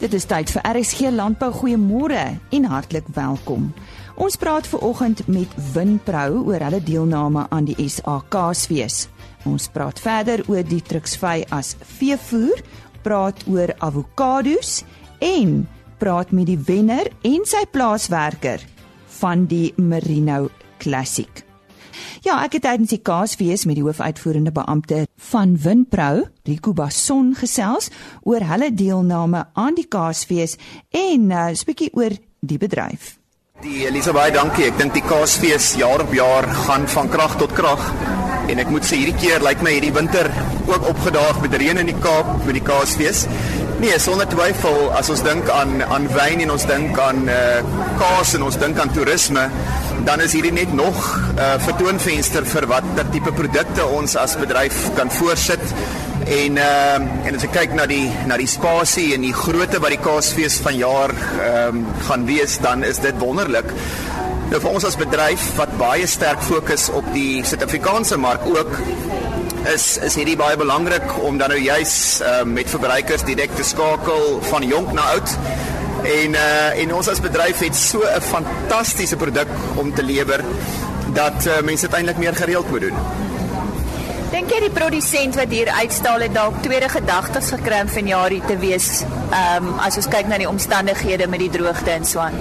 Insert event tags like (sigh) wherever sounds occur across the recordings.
Dit is tyd vir RSG Landbou Goeiemôre en hartlik welkom. Ons praat ver oggend met Winpro oor hulle deelname aan die SAKSfees. Ons praat verder oor die truksvy as veevoer, praat oor avokados en praat met die wenner en sy plaaswerker van die Merino Classic. Ja, ek het tydens die Kaasfees met die hoofuitvoerende beampte van Winpro, Rico Basson gesels oor hulle deelname aan die Kaasfees en 'n uh, bietjie oor die bedryf. Die Elisa baie dankie. Ek dink die Kaasfees jaar op jaar gaan van krag tot krag. En ek moet sê hierdie keer lyk my hierdie winter ook opgedaag met reën in die Kaap met die Kaasfees. Nee, sonder twyfel as ons dink aan aan wyn en ons dink aan uh, kaas en ons dink aan toerisme, dan is hierdie net nog 'n uh, vertoonvenster vir watter tipe produkte ons as bedryf kan voorsit. En ehm uh, en as ek kyk na die na die spasie en die grootte wat die Kaasfees vanjaar ehm um, gaan wees, dan is dit wonderlik. Nou vir ons as bedryf wat baie sterk fokus op die Suid-Afrikaanse mark ook is is hierdie baie belangrik om dan nou juis uh, met verbruikers direk te skakel van jonk na oud. En uh en ons as bedryf het so 'n fantastiese produk om te lewer dat uh, mense eintlik meer gereeld moet doen. Dink jy die produsent wat hier uitstal het dalk tweede gedagtes gekry om vanjaar hier te wees? Ehm um, as ons kyk na die omstandighede met die droogte in Swaan.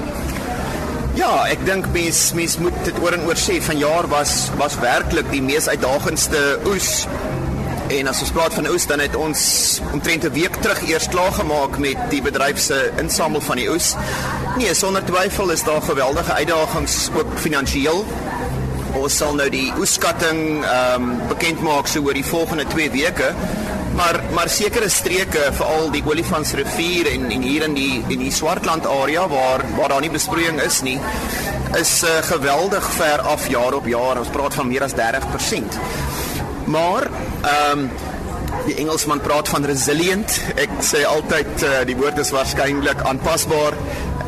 Ja, ek dink mens mens moet dit oor en oor sê vanjaar was was werklik die mees uitdagendste oes En as ons praat van oes dan het ons omtrent 'n week terug eers klaar gemaak met die bedryf se insamel van die oes. Nee, sonder twyfel is daar geweldige uitdagings ook finansiëel. Ons sal nou die oeskatting ehm um, bekend maak so oor die volgende 2 weke. Maar maar sekere streke, veral die Olifantsrivier en en hier in die in die Swartland area waar waar daar nie besproeiing is nie, is uh, geweldig ver af jaar op jaar. Ons praat van meer as 30%. Maar ehm um, die Engelsman praat van resilient. Ek sê altyd uh, die woord is waarskynlik aanpasbaar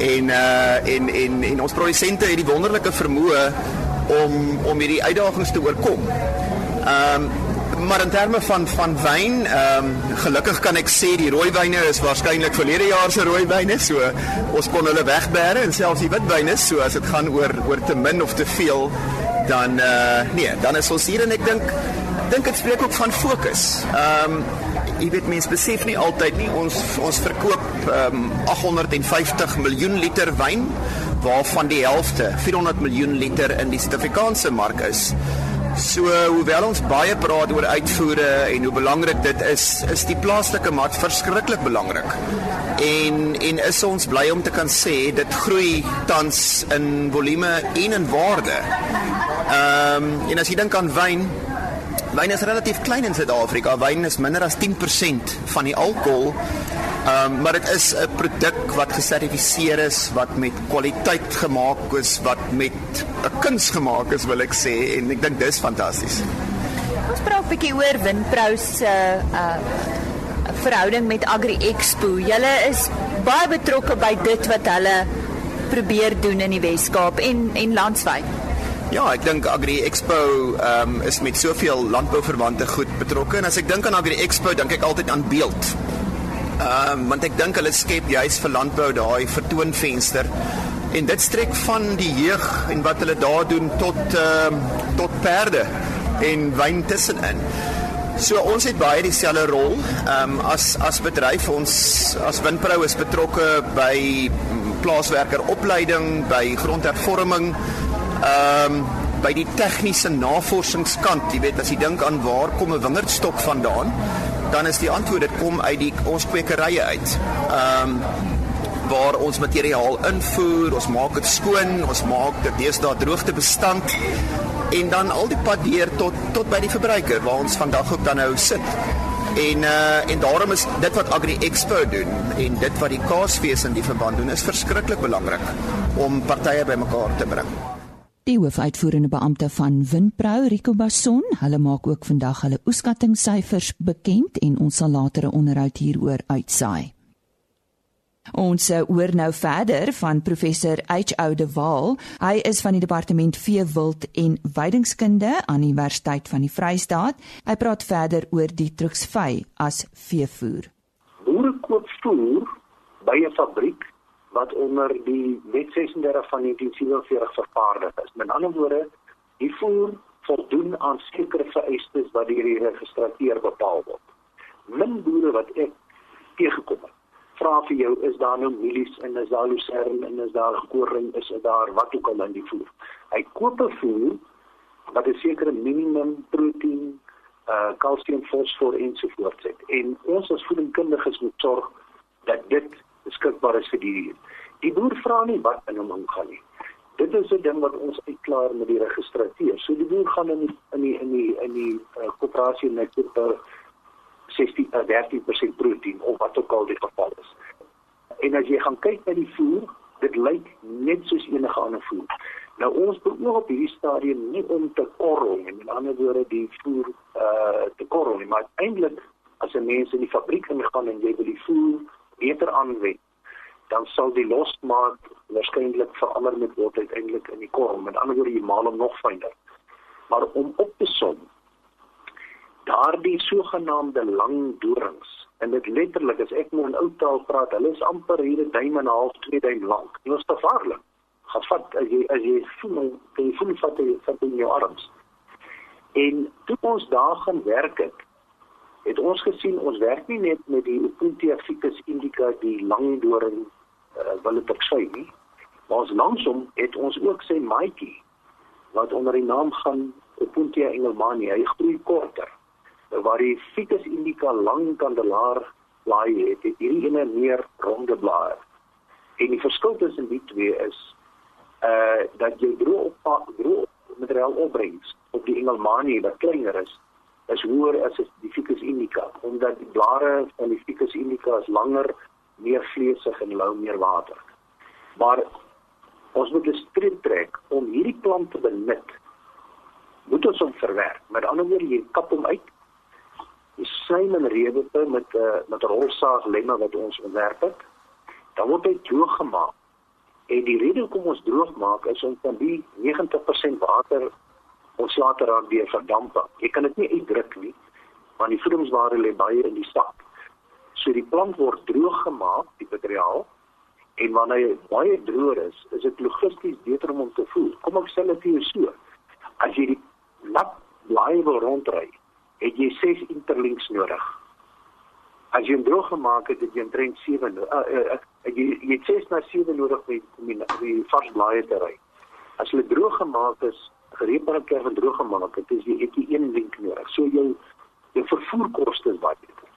en uh en en en ons produsente het die wonderlike vermoë om om hierdie uitdagings te oorkom. Ehm um, maar in terme van van wyn, ehm um, gelukkig kan ek sê die rooiwyne is waarskynlik verlede jaar se rooiwyne, so ons kon hulle wegbêre en selfs die witwyne, so as dit gaan oor oor te min of te veel, dan uh nee, dan is ons hier en ek dink dink dit spreek ook van fokus. Ehm um, jy weet mense besef nie altyd nie ons ons verkoop ehm um, 850 miljoen liter wyn waarvan die helfte 400 miljoen liter in die Suid-Afrikaanse mark is. So hoewel ons baie praat oor uitvoere en hoe belangrik dit is, is die plaaslike mark verskriklik belangrik. En en is ons bly om te kan sê dit groei tans in volume en in waarde. Ehm um, en as jy dink aan wyn, Wyn is relatief klein in Suid-Afrika. Wyn is minder as 10% van die alkohol. Ehm um, maar dit is 'n produk wat gesertifiseer is, wat met kwaliteit gemaak is, wat met 'n kuns gemaak is, wil ek sê en ek dink dis fantasties. Ons praat 'n bietjie oor Winpro se uh, uh verhouding met Agri Expo. Julle is baie betrokke by dit wat hulle probeer doen in die Wes-Kaap en en landwyd. Ja, ek dink Agri Expo um, is met soveel landbouverwante goed betrokke en as ek dink aan Agri Expo, dink ek altyd aan beeld. Ehm um, want ek dink hulle skep juis vir landbou daai vertoonvenster en dit strek van die jeug en wat hulle daar doen tot ehm um, tot perde en wyn tussenin. So ons het baie dieselfde rol. Ehm um, as as bedryf ons as Winpro is betrokke by plaaswerker opleiding, by grondhervorming ehm um, by die tegniese navorsingskant, jy weet as jy dink aan waar kom 'n wingerdstok vandaan, dan is die antwoord dit kom uit die ons kwekerye uit. Ehm um, waar ons materiaal invoer, ons maak dit skoon, ons maak dit deesdae droogtebestand en dan al die pad deur tot tot by die verbruiker waar ons vandag ook dan nou sit. En uh en daarom is dit wat Agri Expo doen en dit wat die Kaasfees in die verband doen is verskriklik belangrik om partye bymekaar te bring. Die hoofuitvoerende beampte van Winpro, Rico Basson, hulle maak ook vandag hulle oeskattingssyfers bekend en ons sal later 'n onderhoud hieroor uitsaai. Ons eh, hoor nou verder van professor H. Oudewaal. Hy is van die departement veewild en weidingskunde aan die Universiteit van die Vrystaat. Hy praat verder oor die truksvy as veevoer. Boere koop voer by 'n fabriek wat onder die Wet 36 van 1947 vervaardig is. Met ander woorde, die voer voldoen aan sekere vereistes wat deur die registrateur bepaal word. Min boere wat ek teëgekom het, vra vir jou is daar nou mielies en is daar lucerne en is daar koring is dit daar wat ook al in die voer. Hy koop 'n voer wat 'n sekere minimum proteïen, uh kalsium, fosfor ensovoorts het. En ons as voedingskundiges moet sorg dat dit beskikbaar is vir die dier. Die boer vra nie wat in hom ingaan nie. Dit is 'n ding wat ons uitklaar met die registrateur. So die boer gaan in die, in die in die in die uh, koöperasie net koop 16 uh, 13% proteïen of wat ook al die geval is. En as jy gaan kyk na die voer, dit lyk net soos enige ander voer. Nou ons beoog op hierdie stadium nie om te korrel nie, met ander woorde die voer uh te korrel nie, maar eintlik as 'n mens in die fabriek ingaan en jy wil die voer beter aanwend, dan sal die losmaak waarskynlik verander met word uiteindelik in die korrel. Met ander woorde jy maal hom nog fyner. Maar om op te som daardie sogenaamde lang dorings en dit letterlik as ek nou in ou taal praat, hulle is amper hier 'n duim en 'n half, 2 duim lank. Dit is gevaarlik. Gevat as jy as jy voel, jy voel vat jy vat in jou arms. En toe ons daar gaan werk het, het ons gesien ons werk nie net met die Opuntia ficus indica die lang doring uh, wil dit ek sê nie. Maar ons langsom het ons ook sê maatjie wat onder die naam gaan Opuntia engelmani, hy groei korter waar die ficus indica lang kandelaar blaai het, het hierdie ene meer ronde blare. En die verskil tussen die twee is uh dat jy droë op droë materiaal opbrengs op die engelmanie wat kleiner is is hoër as die ficus indica omdat die blare van die ficus indica is langer, meer vleesig en hou meer water. Maar ons moet 'n streep trek om hierdie plant te benut. Moet ons hom verwerk. Met ander woorde, jy kap hom uit die slijm en reëwete met 'n uh, met 'n rolsaag lemme wat ons ontwerp het. Dan word dit droog gemaak. En die rede hoekom ons droog maak is om van die 90% water ons later raak deur verdamp. Jy kan dit nie uitdruk nie, want die voedingswaarde lê baie in die sap. So die plant word droog gemaak, die materiaal. En wanneer hy baie droog is, is dit logisties beter om hom te voer. Kom ek sê dit vir jou so. As jy die nat blaai wil rondry, het jy 6 interlinks nodig. As jy hom droog gemaak het, het jy omtrent 7 uh, uh, uh, jy jy het 6 na 7 nodig om die vars blaaie te ry. As hulle droog gemaak is, kerf en droog gemaak het, is jy het jy een link nodig. So jou jou vervoerkoste is baie beter.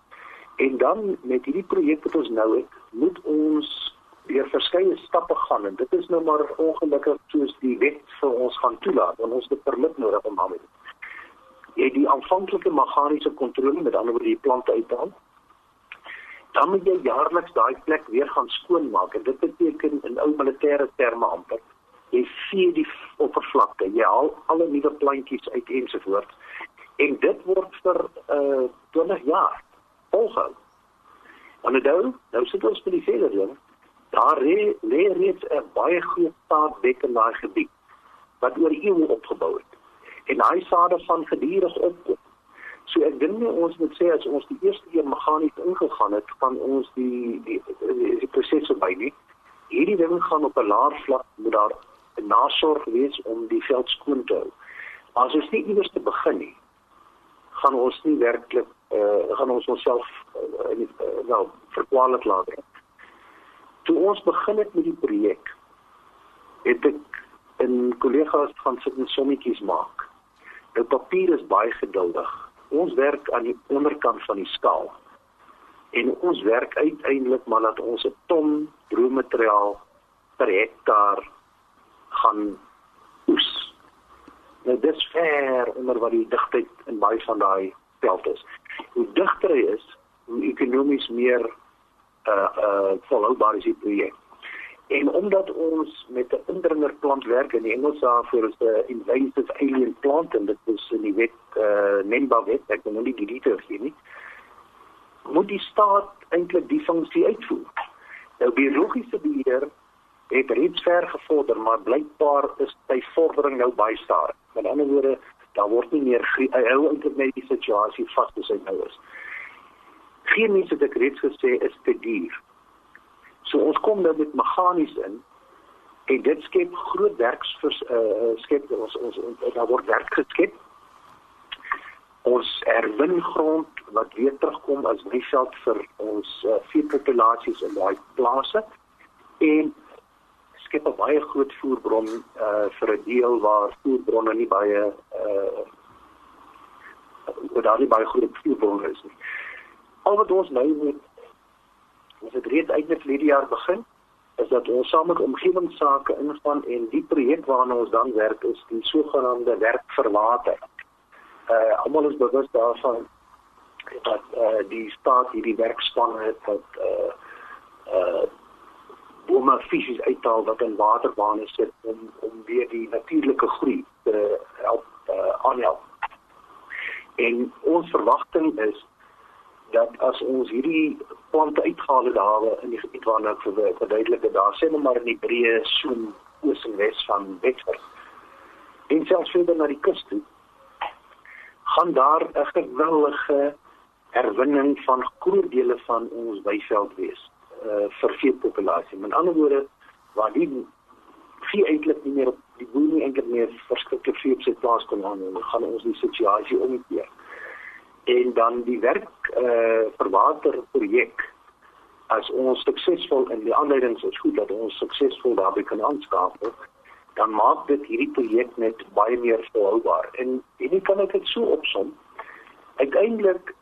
En dan met hierdie projek wat ons nou het, moet ons deur verskeie stappe gaan en dit is nou maar ongelukkig soos die wet vir ons gaan toelaat want ons het 'n permit nodig om daarmee te jy die aanvanklike meganiese kontrole met ander woorde die plante uithaal. Dan moet jy jaarliks daai plek weer gaan skoonmaak en dit beteken in ou militêre terme amper jy vee die oppervlakte, jy haal alle nuwe plantjies uit ensovoorts en dit word vir uh 20 jaar volhou. En nou, nou sit ons by die vele ding. Daar lê reeds 'n baie groot staatbek in daai gebied wat oor eeue opgebou het en hy sade van gedurig opkom. So ek dink nie ons moet sê as ons die eerste keer meganies ingegaan het, kan ons die die die, die proses verby nie. Hierdie ding gaan op 'n laer vlak moet daar nasorg wees om die veld skoon te hou. As ons nie iewers te begin nie, gaan ons nie werklik eh uh, gaan ons onsself uh, uh, nou verkwalik laat. Toe ons begin het met die projek, het ek in kollegas gaan sit en sommetjies maak. Nou papier is baie geduldig. Ons werk aan die onderkant van die skaal. En ons werk uiteindelik maar dat ons 'n ton droommateriaal per hektaar gaan oes. Nou dis ver onder wat die digtheid in baie van daai veld is. Hoe digter hy is, hoe ekonomies meer uh uh volhoubaar is die projek. En omdat ons met 'n indringerplant werk in die Engels daarvoor is 'n invasive alien plant en dit is in die wet uh, NEMBA wet, ek kan nou nie die details hier nie. Moet die staat eintlik die funksie uitvoer. Nou biologiese beheer het reeds ver gevorder, maar blykbaar is by vordering nou baie stadig. Met ander woorde, daar word nie meer hou eintlik net die situasie vas soos hy nou is. Geen mens het ek reeds gesê is te duur So ons kom nou met meganies in en dit skep groot werks vir uh, skep ons ons daar word werk geskep. Ons erwin grond wat weer terugkom as wyseld vir ons uh, veepopulasies in daai plase en skep 'n baie groot voerbron uh, vir 'n deel waar voerbronne nie baie uh, daar nie baie groot voerbronne is nie. Al wat ons nou moet ons het reeds eintlik hierdie jaar begin is dat ons saam met omgewingsake ingaan en die projek waarna ons dan werk is die sogenaamde werk vir water. Uh almal is bewus daarvan dat uh die staat hierdie werkspanne het wat uh om fisies uithaal wat in waterbane sit om om weer die natuurlike groei te help uh aanhelp. En ons verwagting is dat as ons hierdie plante uitgehaal het daar in die gebied waarna ek verduidelik het daar sê maar in die breë soen oos en wes van Bedford en selfs verder na die kus toe gaan daar 'n geweldige herwinning van groot dele van ons weiveld wees vir veepopulasie met ander woorde waar die vee eintlik nie meer op die boer nie eintlik meer verskriklik vee op sy plaas kon aan en gaan ons die situasie omkeer. En dan die werk eh uh, verwater projek as ons suksesvol in die aanleidings is goed dat ons suksesvol daarby kan aanskakel dan maak dit hierdie projek net baie meer volhoubaar. En en kan ek dit so opsom uiteindelik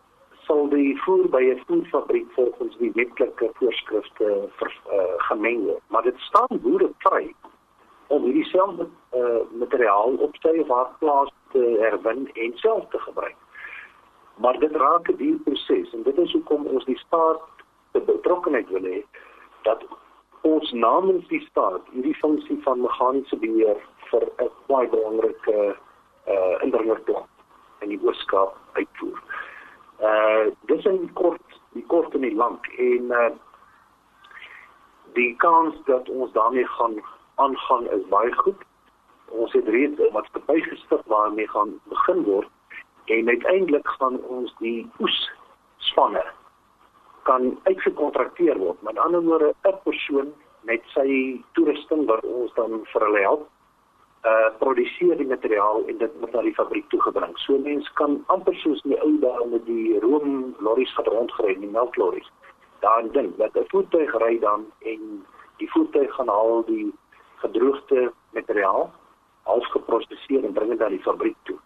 sal die voer by 'n voerfabriek volgens die wetlike voorskrifte ver, uh, gemeng word maar dit staan boere vry om hierdie selfde uh, materiaal op sy of haar plaas te herwin en self te gebruik maar dit raak 'n duur proses en dit is hoekom ons die staat te betrokkenheid wil hê dat ons namens die staat hierdie funksie van meganiese beheer vir 'n baie belangrike uh indringertog in die Ooskaap uitvoer. Uh dis in kort die kort en die lank en uh die kans dat ons daarmee gaan aangaan is baie goed. Ons het reeds 'n maatskappy gestig waarmee gaan begin word en uiteindelik gaan ons die oes spanne kan uitgekontrakteer word. Met ander woorde, 'n persoon met sy toerusting wat ons dan vir hulle help, uh produseer die materiaal en dit word na die fabriek toe gebring. So mense kan amper soos in die ou dae met die room lorries wat rondgery, die melklorries. Daar ding dat 'n voertuig ry dan en die voertuig gaan haal die gedroogde materiaal afgeproseseer en bring dit na die fabriek toe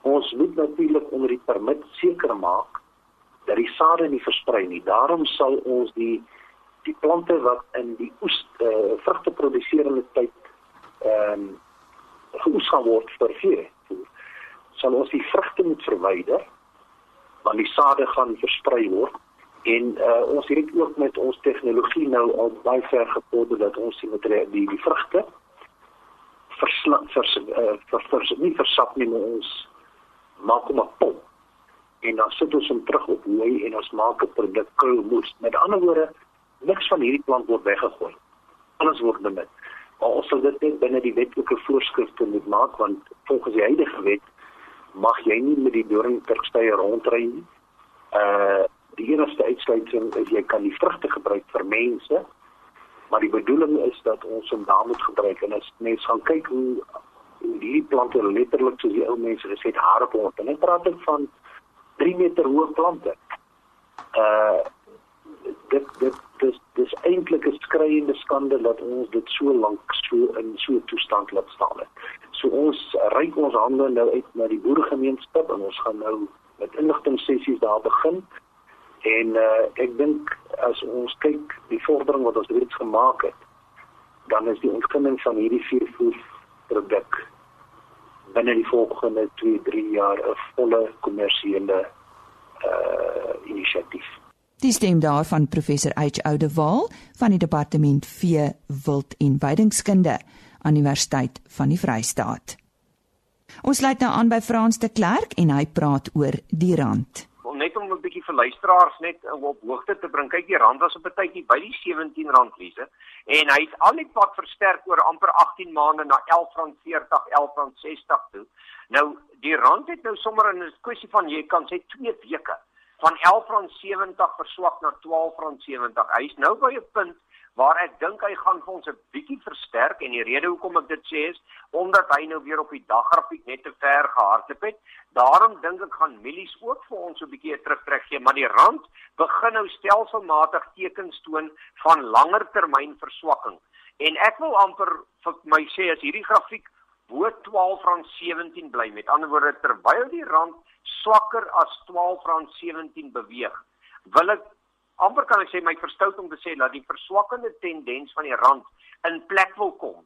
ons moet natuurlik onder die permit seker maak dat die sade nie versprei nie. Daarom sal ons die die plante wat in die oes uh, vrugte produseerende tyd ehm um, geoes gaan word vir vee. Sal ons die vrugte moet verwyder want die sade gaan versprei word en uh, ons het ook met ons tegnologie nou al baie ver gevorder dat ons die materiaal die, die vrugte verslap vers, uh, vers, vers, nie versap nie maar ons maak hom 'n pom en dan sit ons hom terug op hooi en ons maak 'n produk krulmoes. Met ander woorde, niks van hierdie plant word weggegooi. Alles word benut. Maar ons sal dit net binne die wetlike voorskrifte moet maak want volgens die huidige wet mag jy nie met die doringterstye rondry nie. Uh die enigste uitsluiting is jy kan die vrugte gebruik vir mense. Maar die bedoeling is dat ons hom daar moet gebruik en as mense gaan kyk hoe hierdie plante letterlik soos die ou mense gesê het hare op. En ek praat ek van 3 meter hoë plante. Uh dit dit dis dis eintlik 'n skreiende skande dat ons dit so lank so in so 'n toestand laat staan het. So ons reik ons hande nou uit na die boeregemeenskap en ons gaan nou met inligting sessies daar begin. En uh ek dink as ons kyk die vordering wat ons reeds gemaak het, dan is die ontginning van hierdie vier voer produk binne die volgende 2, 3 jaar 'n volle kommersiële uh inisiatief. Die stem daarvan professor H Oudewaal van die departement vee, wild en weidingskunde aan Universiteit van die Vrystaat. Ons sluit nou aan by Frans de Klerk en hy praat oor die rand net om 'n bietjie vir luisteraars net op hoogte te bring. Kyk, die rand was op 'n tydjie by die R17 lise en hy het al net wat versterk oor amper 18 maande na R11.40, R11.60 toe. Nou die rand het nou sommer in 'n kwessie van jy kan sê 2 weke van R11.70 verswak na R12.70. Hy is nou by 'n punt waar ek dink hy gaan vir ons 'n bietjie versterk en die rede hoekom ek dit sê is omdat hy nou weer op die daggrafiek net te ver gehardloop het. Daarom dink ek gaan mielies ook vir ons 'n bietjie terugtrek gee, maar die rand begin nou stelselmatig tekens toon van langer termyn verswakking. En ek wil amper vir my sê as hierdie grafiek bo R12.17 bly, met ander woorde terwyl die rand swakker as R12.17 beweeg, wil ek amper kan ek sê my verstout om te sê dat die verswakkende tendens van die rand in plek wil kom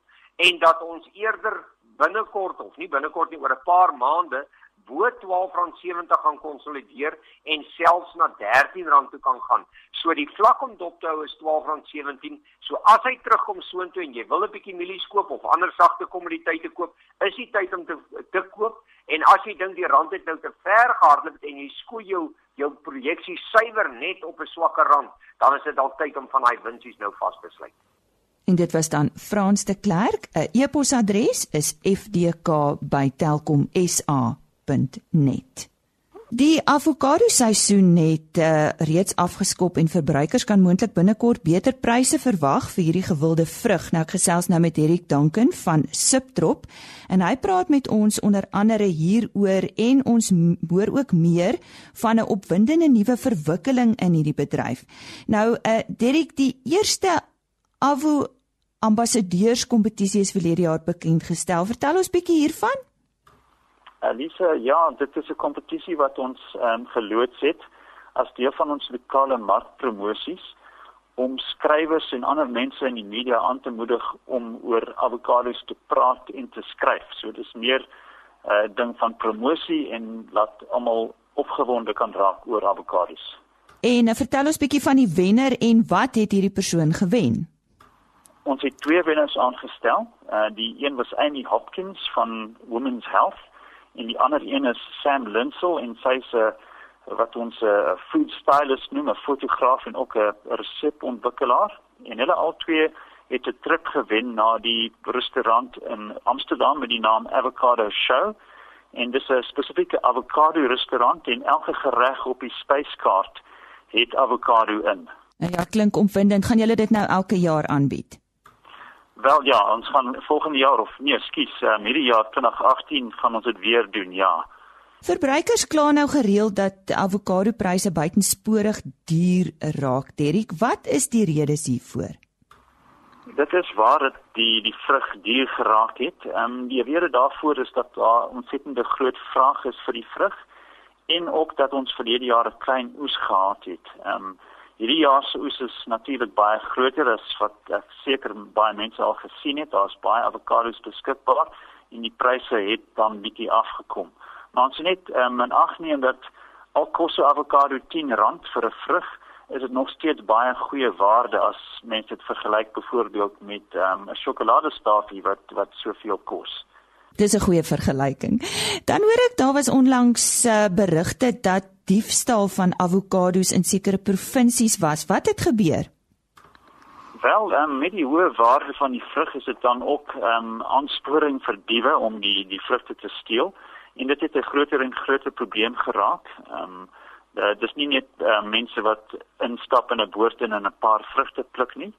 en dat ons eerder binnekort of nie binnekort nie oor 'n paar maande bo R12.70 gaan konsolideer en selfs na R13 toe kan gaan. So die vlak om dop te hou is R12.17. So as hy terugkom soontoe en jy wil 'n bietjie mielies koop of ander sagte kommoditeite koop, is die tyd om te te koop. En as jy dink die rand het nou te ver gehardloop en jy skoei jou jou projeksie suiwer net op 'n swakker rand, dan is dit dalk tyd om van daai winsies nou vas te sluit. En dit was dan Frans de Klerk. 'n E-posadres is fdk@telkomsa.net. Die avokado seisoen het uh, reeds afgeskop en verbruikers kan moontlik binnekort beter pryse verwag vir hierdie gewilde vrug. Nou ek gesels nou met Erik Duncan van Subtrop en hy praat met ons onder andere hieroor en ons hoor ook meer van 'n opwindende nuwe verwikkeling in hierdie bedryf. Nou uh Derek, die eerste Avo ambassadeurskompetisie is verlede jaar bekend gestel. Vertel ons bietjie hiervan. Elise, ja, dit is 'n kompetisie wat ons ehm um, geloods het as deel van ons lokale markpromosies om skrywers en ander mense in die media aan te moedig om oor avokados te praat en te skryf. So dis meer 'n uh, ding van promosie en laat almal opgewonde kan raak oor avokados. En uh, vertel ons bietjie van die wenner en wat het hierdie persoon gewen? Ons het twee wenners aangestel. Uh die een was Amy Hopkins van Women's Health en die ander een is Sam Linsel en sy's 'n uh, wat ons 'n uh, food stylist noem, 'n fotograaf en ook 'n resepontwikkelaar. En hulle al twee het 'n trip gewen na die restaurant in Amsterdam met die naam Avocado Show. En dis 'n spesifieke avocado restaurant en elke gereg op die spyskaart het avocado in. Ja, klink opwindend. Gaan julle dit nou elke jaar aanbied? Wel ja, ons gaan volgende jaar of nee, skus, uh, hierdie jaar 2018 gaan ons dit weer doen, ja. Verbruikers kla nou gereeld dat avokadopryse buitensporig duur raak. Derrick, wat is die redes hiervoor? Dit is waar dat die die vrug duur geraak het. Ehm um, die rede daarvoor is dat daar ontsettende groot vraag is vir die vrug en ook dat ons verlede jaar 'n klein oes gehad het. Ehm um, Hierdie jaar se oes is natuurlik baie groter as wat ek seker baie mense al gesien het. Daar's baie avokados beskikbaar en die pryse het dan bietjie afgekom. Maar ons net um, in ag neem dat al kos 'n avokado R10 vir 'n vrug, is dit nog steeds baie goeie waarde as mense dit vergelyk byvoorbeeld met ehm, 'n um, sjokoladestafie wat wat soveel kos. Dis 'n goeie vergelyking. Dan hoor ek daar was onlangs uh, berigte dat diefstal van avokados in sekere provinsies was. Wat het gebeur? Wel, um, met die hoë waarde van die vrug is dit dan ook 'n um, aansporing vir diewe om die die vrugte te steel en dit het 'n groter en groter probleem geraak. Ehm um, uh, dis nie net uh, mense wat instap in 'n boord en 'n paar vrugte pluk nie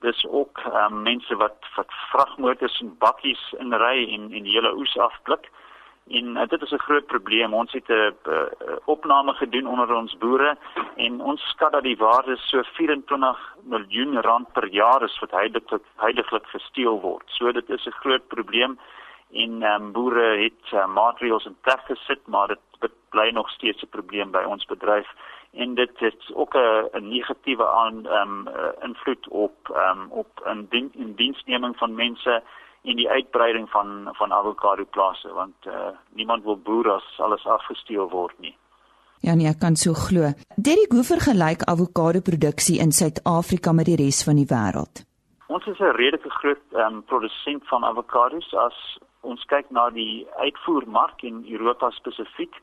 dis ook um, mense wat wat vragmotors en bakkies inry en en die hele oes afblik. En uh, dit is 'n groot probleem. Ons het 'n uh, uh, opname gedoen onder ons boere en ons skat dat die waarde so 24 miljoen rand per jaar is wat heiliglik heiliglik gesteel word. So dit is 'n groot probleem en um, boere het uh, maatreëls in plek gesit, maar dit bly nog steeds 'n probleem by ons bedryf en dit het ook 'n negatiewe aan ehm um, invloed op ehm um, op 'n dien, in diensneming van mense en die uitbreiding van van avokado plase want uh, niemand wil boer as alles afgesteel word nie. Ja nee, ek kan so glo. Derrick, hoe vergelyk avokado produksie in Suid-Afrika met die res van die wêreld? Ons is 'n redelike groot ehm um, produsent van avokados as ons kyk na die uitvoermark in Europa spesifiek.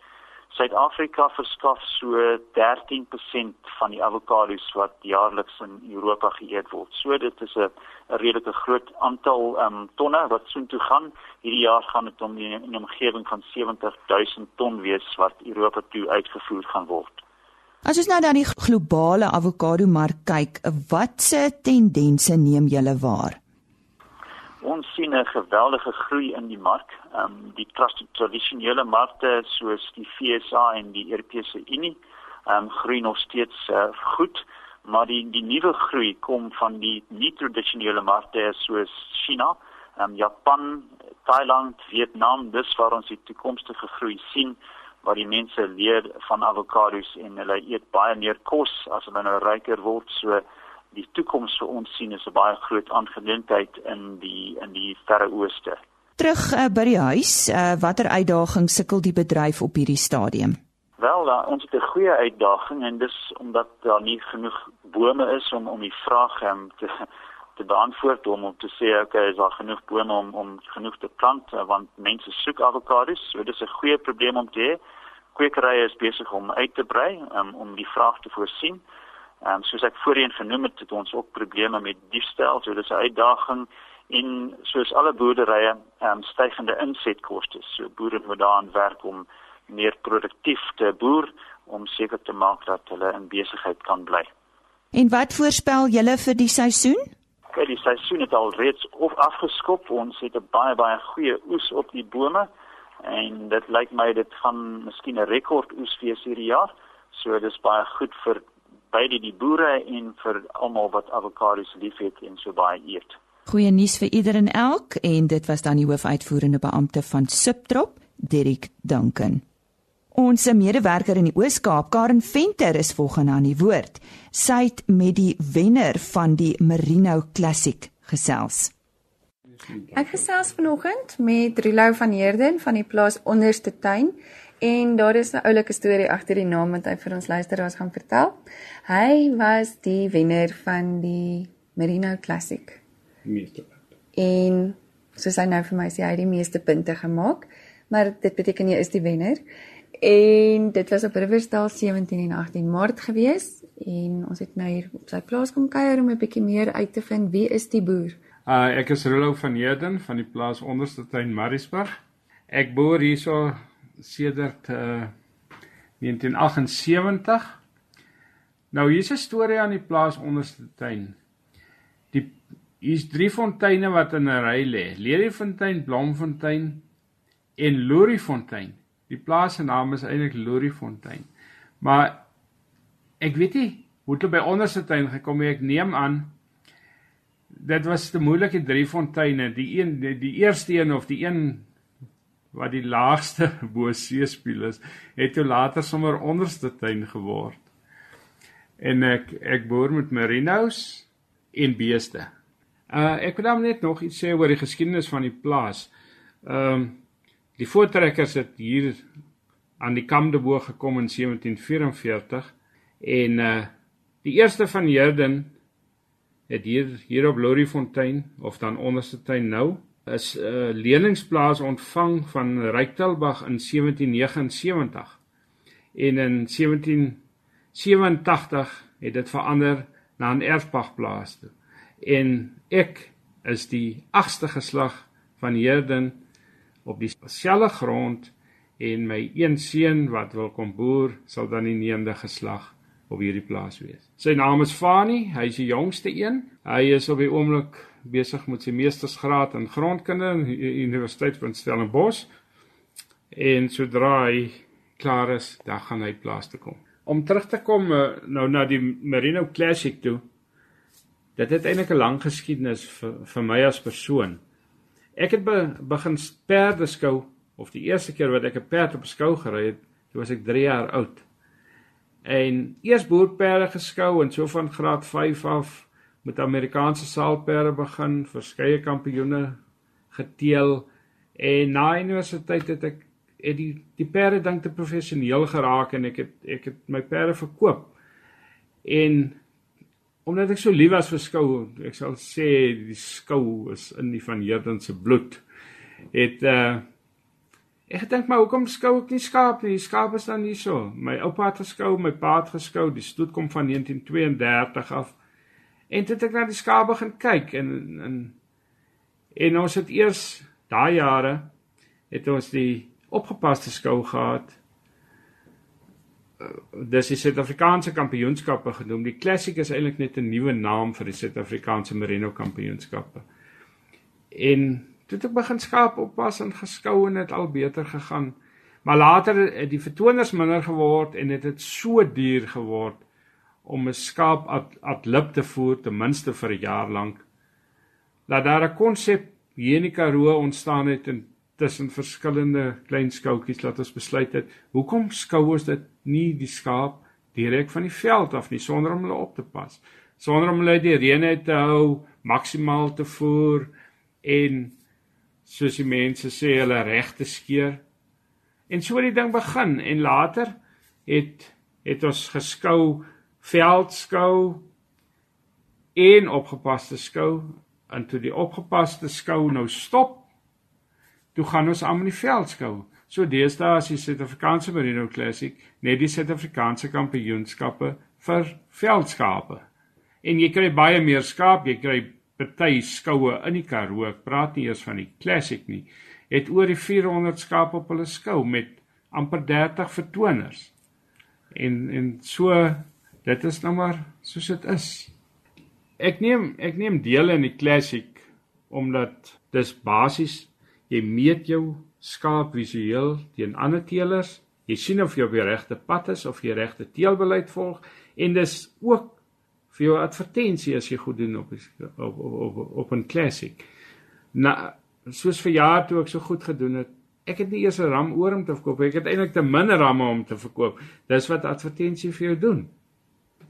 Suid-Afrika verskaf so 13% van die avokados wat jaarliks in Europa geëet word. So dit is 'n redelike groot aantal um, tonne wat soontoe gaan. Hierdie jaar gaan dit om 'n omgewing van 70 000 ton wees wat Europa toe uitgevoer gaan word. As ons nou na die globale avokado mark kyk, watse tendense neem julle waar? Ons sien 'n geweldige groei in die mark. Ehm um, die tradisionele markte soos die FSA en die Europese Unie ehm um, groei nog steeds uh, goed, maar die die nuwe groei kom van die nie-tradisionele markte soos China, ehm um, Japan, Thailand, Vietnam, dis waar ons die toekomstige groei sien waar die mense leer van avokados en hulle eet baie meer kos as hulle nou ryker word. So die toekoms vir ons sien is 'n baie groot aangeleentheid in die in die verre ooste. Terug uh, by die huis, uh, watter uitdagings sukkel die bedryf op hierdie stadium? Wel, uh, ons het 'n goeie uitdaging en dis omdat daar nie genoeg bome is om om die vraag um, te te beantwoord om om te sê okay, is daar genoeg bome om om genoeg te plant uh, want mense soek avokados. So dis 'n goeie probleem om te hê. Kwekerye is besig om uit te brei um, om die vraag te voorsien. Ehm um, soos ek voorheen genoem het, het ons ook probleme met diefstal, so dis 'n uitdaging en soos alle boerderye, ehm um, stygende insetkoste. So boere moet daaraan werk om meer produktief te boer om seker te maak dat hulle in besigheid kan bly. En wat voorspel julle vir die seisoen? Kyk, die seisoen het al reeds of afgeskop. Ons het 'n baie baie goeie oes op die bome en dit lyk my dit gaan miskien 'n rekord oes wees hierdie jaar. So dis baie goed vir beide die boere en vir almal wat avokados liefhet en so baie eet. Goeie nuus vir ieder en elk en dit was dan die hoofuitvoerende beampte van Subtrop, Dirk Duncan. Ons medewerker in die Oos-Kaap, Karen Venter, is volgende aan die woord. Sy het met die wenner van die Merino Classic gesels. Ek gesels vanoggend met Rilo van Heerden van die plaas Onderste Tuin En daar is 'n oulike storie agter die naam wat hy vir ons luisteraars gaan vertel. Hy was die wenner van die Merino Classic. Meeste punte. En soos hy nou vir my sê, hy het die meeste punte gemaak, maar dit beteken jy is die wenner. En dit was op Riversdal 17 en 18 Maart gewees en ons het nou hier op sy plaas kom kuier om 'n bietjie meer uit te vind wie is die boer. Uh ek is Rolou van Heerden van die plaas Onderste Tuin Mariesburg. Ek boer hierso sedert uh, 1978. Nou hier's 'n storie aan die plaas onderste tuin. Die hier's drie fonteine wat in 'n ry lê. Leliefontein, Blomfontein en Loriefontein. Die plaas se naam is eintlik Loriefontein. Maar ek weet nie hoe dit by onderste tuin gekom het. Ek neem aan dit was te moeilike drie fonteine. Die een die, die eerste een of die een wat die laagste (laughs) bo seespieël is, het toe later sommer onderste tuin geword. En ek ek boer met merinos en beeste. Uh ek wil net nog iets sê oor die geskiedenis van die plaas. Ehm um, die voortrekkers het hier aan die Kamdebo gekom in 1744 en uh die eerste van Herden het hier hier op Loriefontein of dan onderste tuin nou is 'n uh, leningsplaas ontvang van Ryktelbag in 1779. En in 1787 het dit verander na 'n erfpagplaas toe. En ek is die 8ste geslag van Herden op dieselfde grond en my een seun wat wil kom boer sal dan die 9de geslag op hierdie plaas wees. Sy naam is Fani, hy is die jongste een. Hy is op die oomblik besig met sy meestersgraad in grondkunde aan die Universiteit van Stellenbosch. En sodra hy klaar is, dan gaan hy plaas toe kom. Om terug te kom eh, nou na die Merino Classic toe. Dit het eintlik 'n lang geskiedenis vir vir my as persoon. Ek het be, begin perde skou of die eerste keer wat ek 'n perd op skou gery het, toe was ek 3 jaar oud. En eers boerperde geskou en so van graad 5 af met Amerikaanse saalperde begin, verskeie kampioene geteel en na universiteit het ek het die die perde ding te professioneel geraak en ek het ek het my perde verkoop. En omdat ek so lief was vir skou, ek sal sê die skou is in die van Herden se bloed. Het uh ek dink maar hoekom skou ek nie skaap nie? Die skaap is dan nie so. My oupa het geskou, my pa het geskou. Die stoet kom van 1932 af. En toe het ek na die skaap begin kyk en en en ons het eers daai jare het ons die opgepaste skou gehad dis die Suid-Afrikaanse kampioenskappe genoem. Die Classic is eintlik net 'n nuwe naam vir die Suid-Afrikaanse Merino kampioenskappe. En toe het ek begin skaap oppas en geskou en dit al beter gegaan. Maar later het die vertoners minder geword en dit het, het so duur geword om 'n skaap at, at lip te voer ten minste vir 'n jaar lank. Laat daar 'n konsep hier in die Karoo ontstaan het en tussen verskillende klein skoutjies laat ons besluit het hoekom skou ons dit nie die skaap direk van die veld af nie sonder om hulle op te pas sonder om hulle die reën te hou maksimaal te voer en soos die mense sê hulle reg te skeer. En so het die ding begin en later het het ons geskou veldskou en opgepaste skou en toe die opgepaste skou nou stop toe gaan ons aan die veldskou. So deesdae is die Suid-Afrikaanse Merino Classic net die Suid-Afrikaanse kampioenskappe vir veldskape. En jy kry baie meer skaap, jy kry party skoue in die Karoo. Ek praat nie eers van die classic nie. Het oor die 400 skaap op hulle skou met amper 30 vertoners. En en so dit is nou maar soos dit is. Ek neem ek neem deel in die classic omdat dis basies jy meet jou skaap visueel teen ander teelers. Jy sien of jy op die regte pad is of jy regte teelbeleid volg en dis ook vir jou advertensie as jy goed doen op op op op, op 'n classic. Na soos vir jaar toe ek so goed gedoen het, ek het nie eers 'n ram oor om te verkoop, ek het eintlik te min ramme om te verkoop. Dis wat advertensie vir jou doen.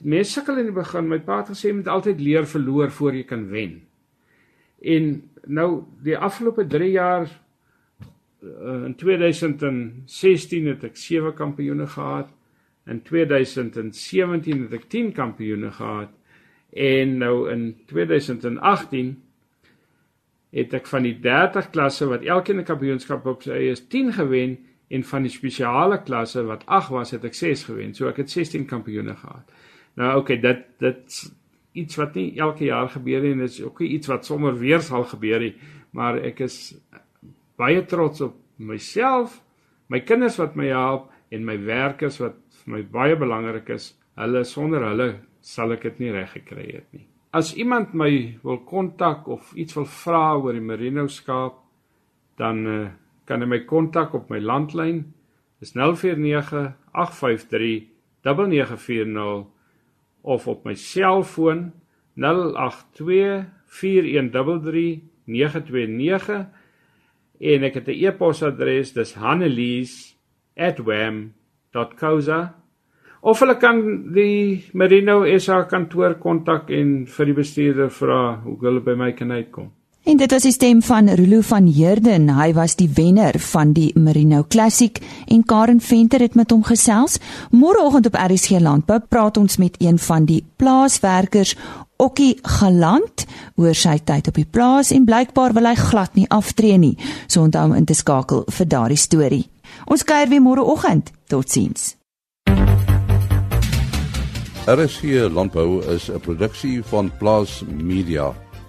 Mense sukkel in die begin, my pa het gesê jy moet altyd leer verloor voor jy kan wen. En nou die afgelope 3 jaar uh, in 2016 het ek 7 kampioene gehad. In 2017 het ek 10 kampioene gehad en nou in 2018 het ek van die 30 klasse wat elkeen 'n kampioenskap op sy is 10 gewen en van die spesiale klasse wat 8 was het ek 6 gewen. So ek het 16 kampioene gehad. Nou okay, dit dit iets wat nie elke jaar gebeur nie en dit is ook iets wat sommer weer sal gebeur nie, maar ek is baie trots op myself, my kinders wat my help en my werkers wat vir my baie belangrik is. Hulle sonder hulle sal ek dit nie reg gekry het nie. As iemand my wil kontak of iets wil vra oor die merino skaap, dan uh, kan hy my kontak op my landlyn. Dis 049 853 9940 of op my selfoon 082 4133 929 en ek het 'n e-posadres dis hannelies@wam www.merino.co.za of hulle kan die Merino SA kantoor kontak en vir die bestuurder vra hoe hulle by my kan uitkom. En dit was die stem van Rolo van Heerden. Hy was die wenner van die Merino Classic en Karen Venter het met hom gesels. Môreoggend op RSG Landbou praat ons met een van die plaaswerkers, Okkie Galant, oor sy tyd op die plaas en blykbaar wil hy glad nie aftree nie. So onthou om in te skakel vir daardie storie. Ons kuier weer môreoggend. Totsiens. RSG Landbou is 'n produksie van Plaas Media.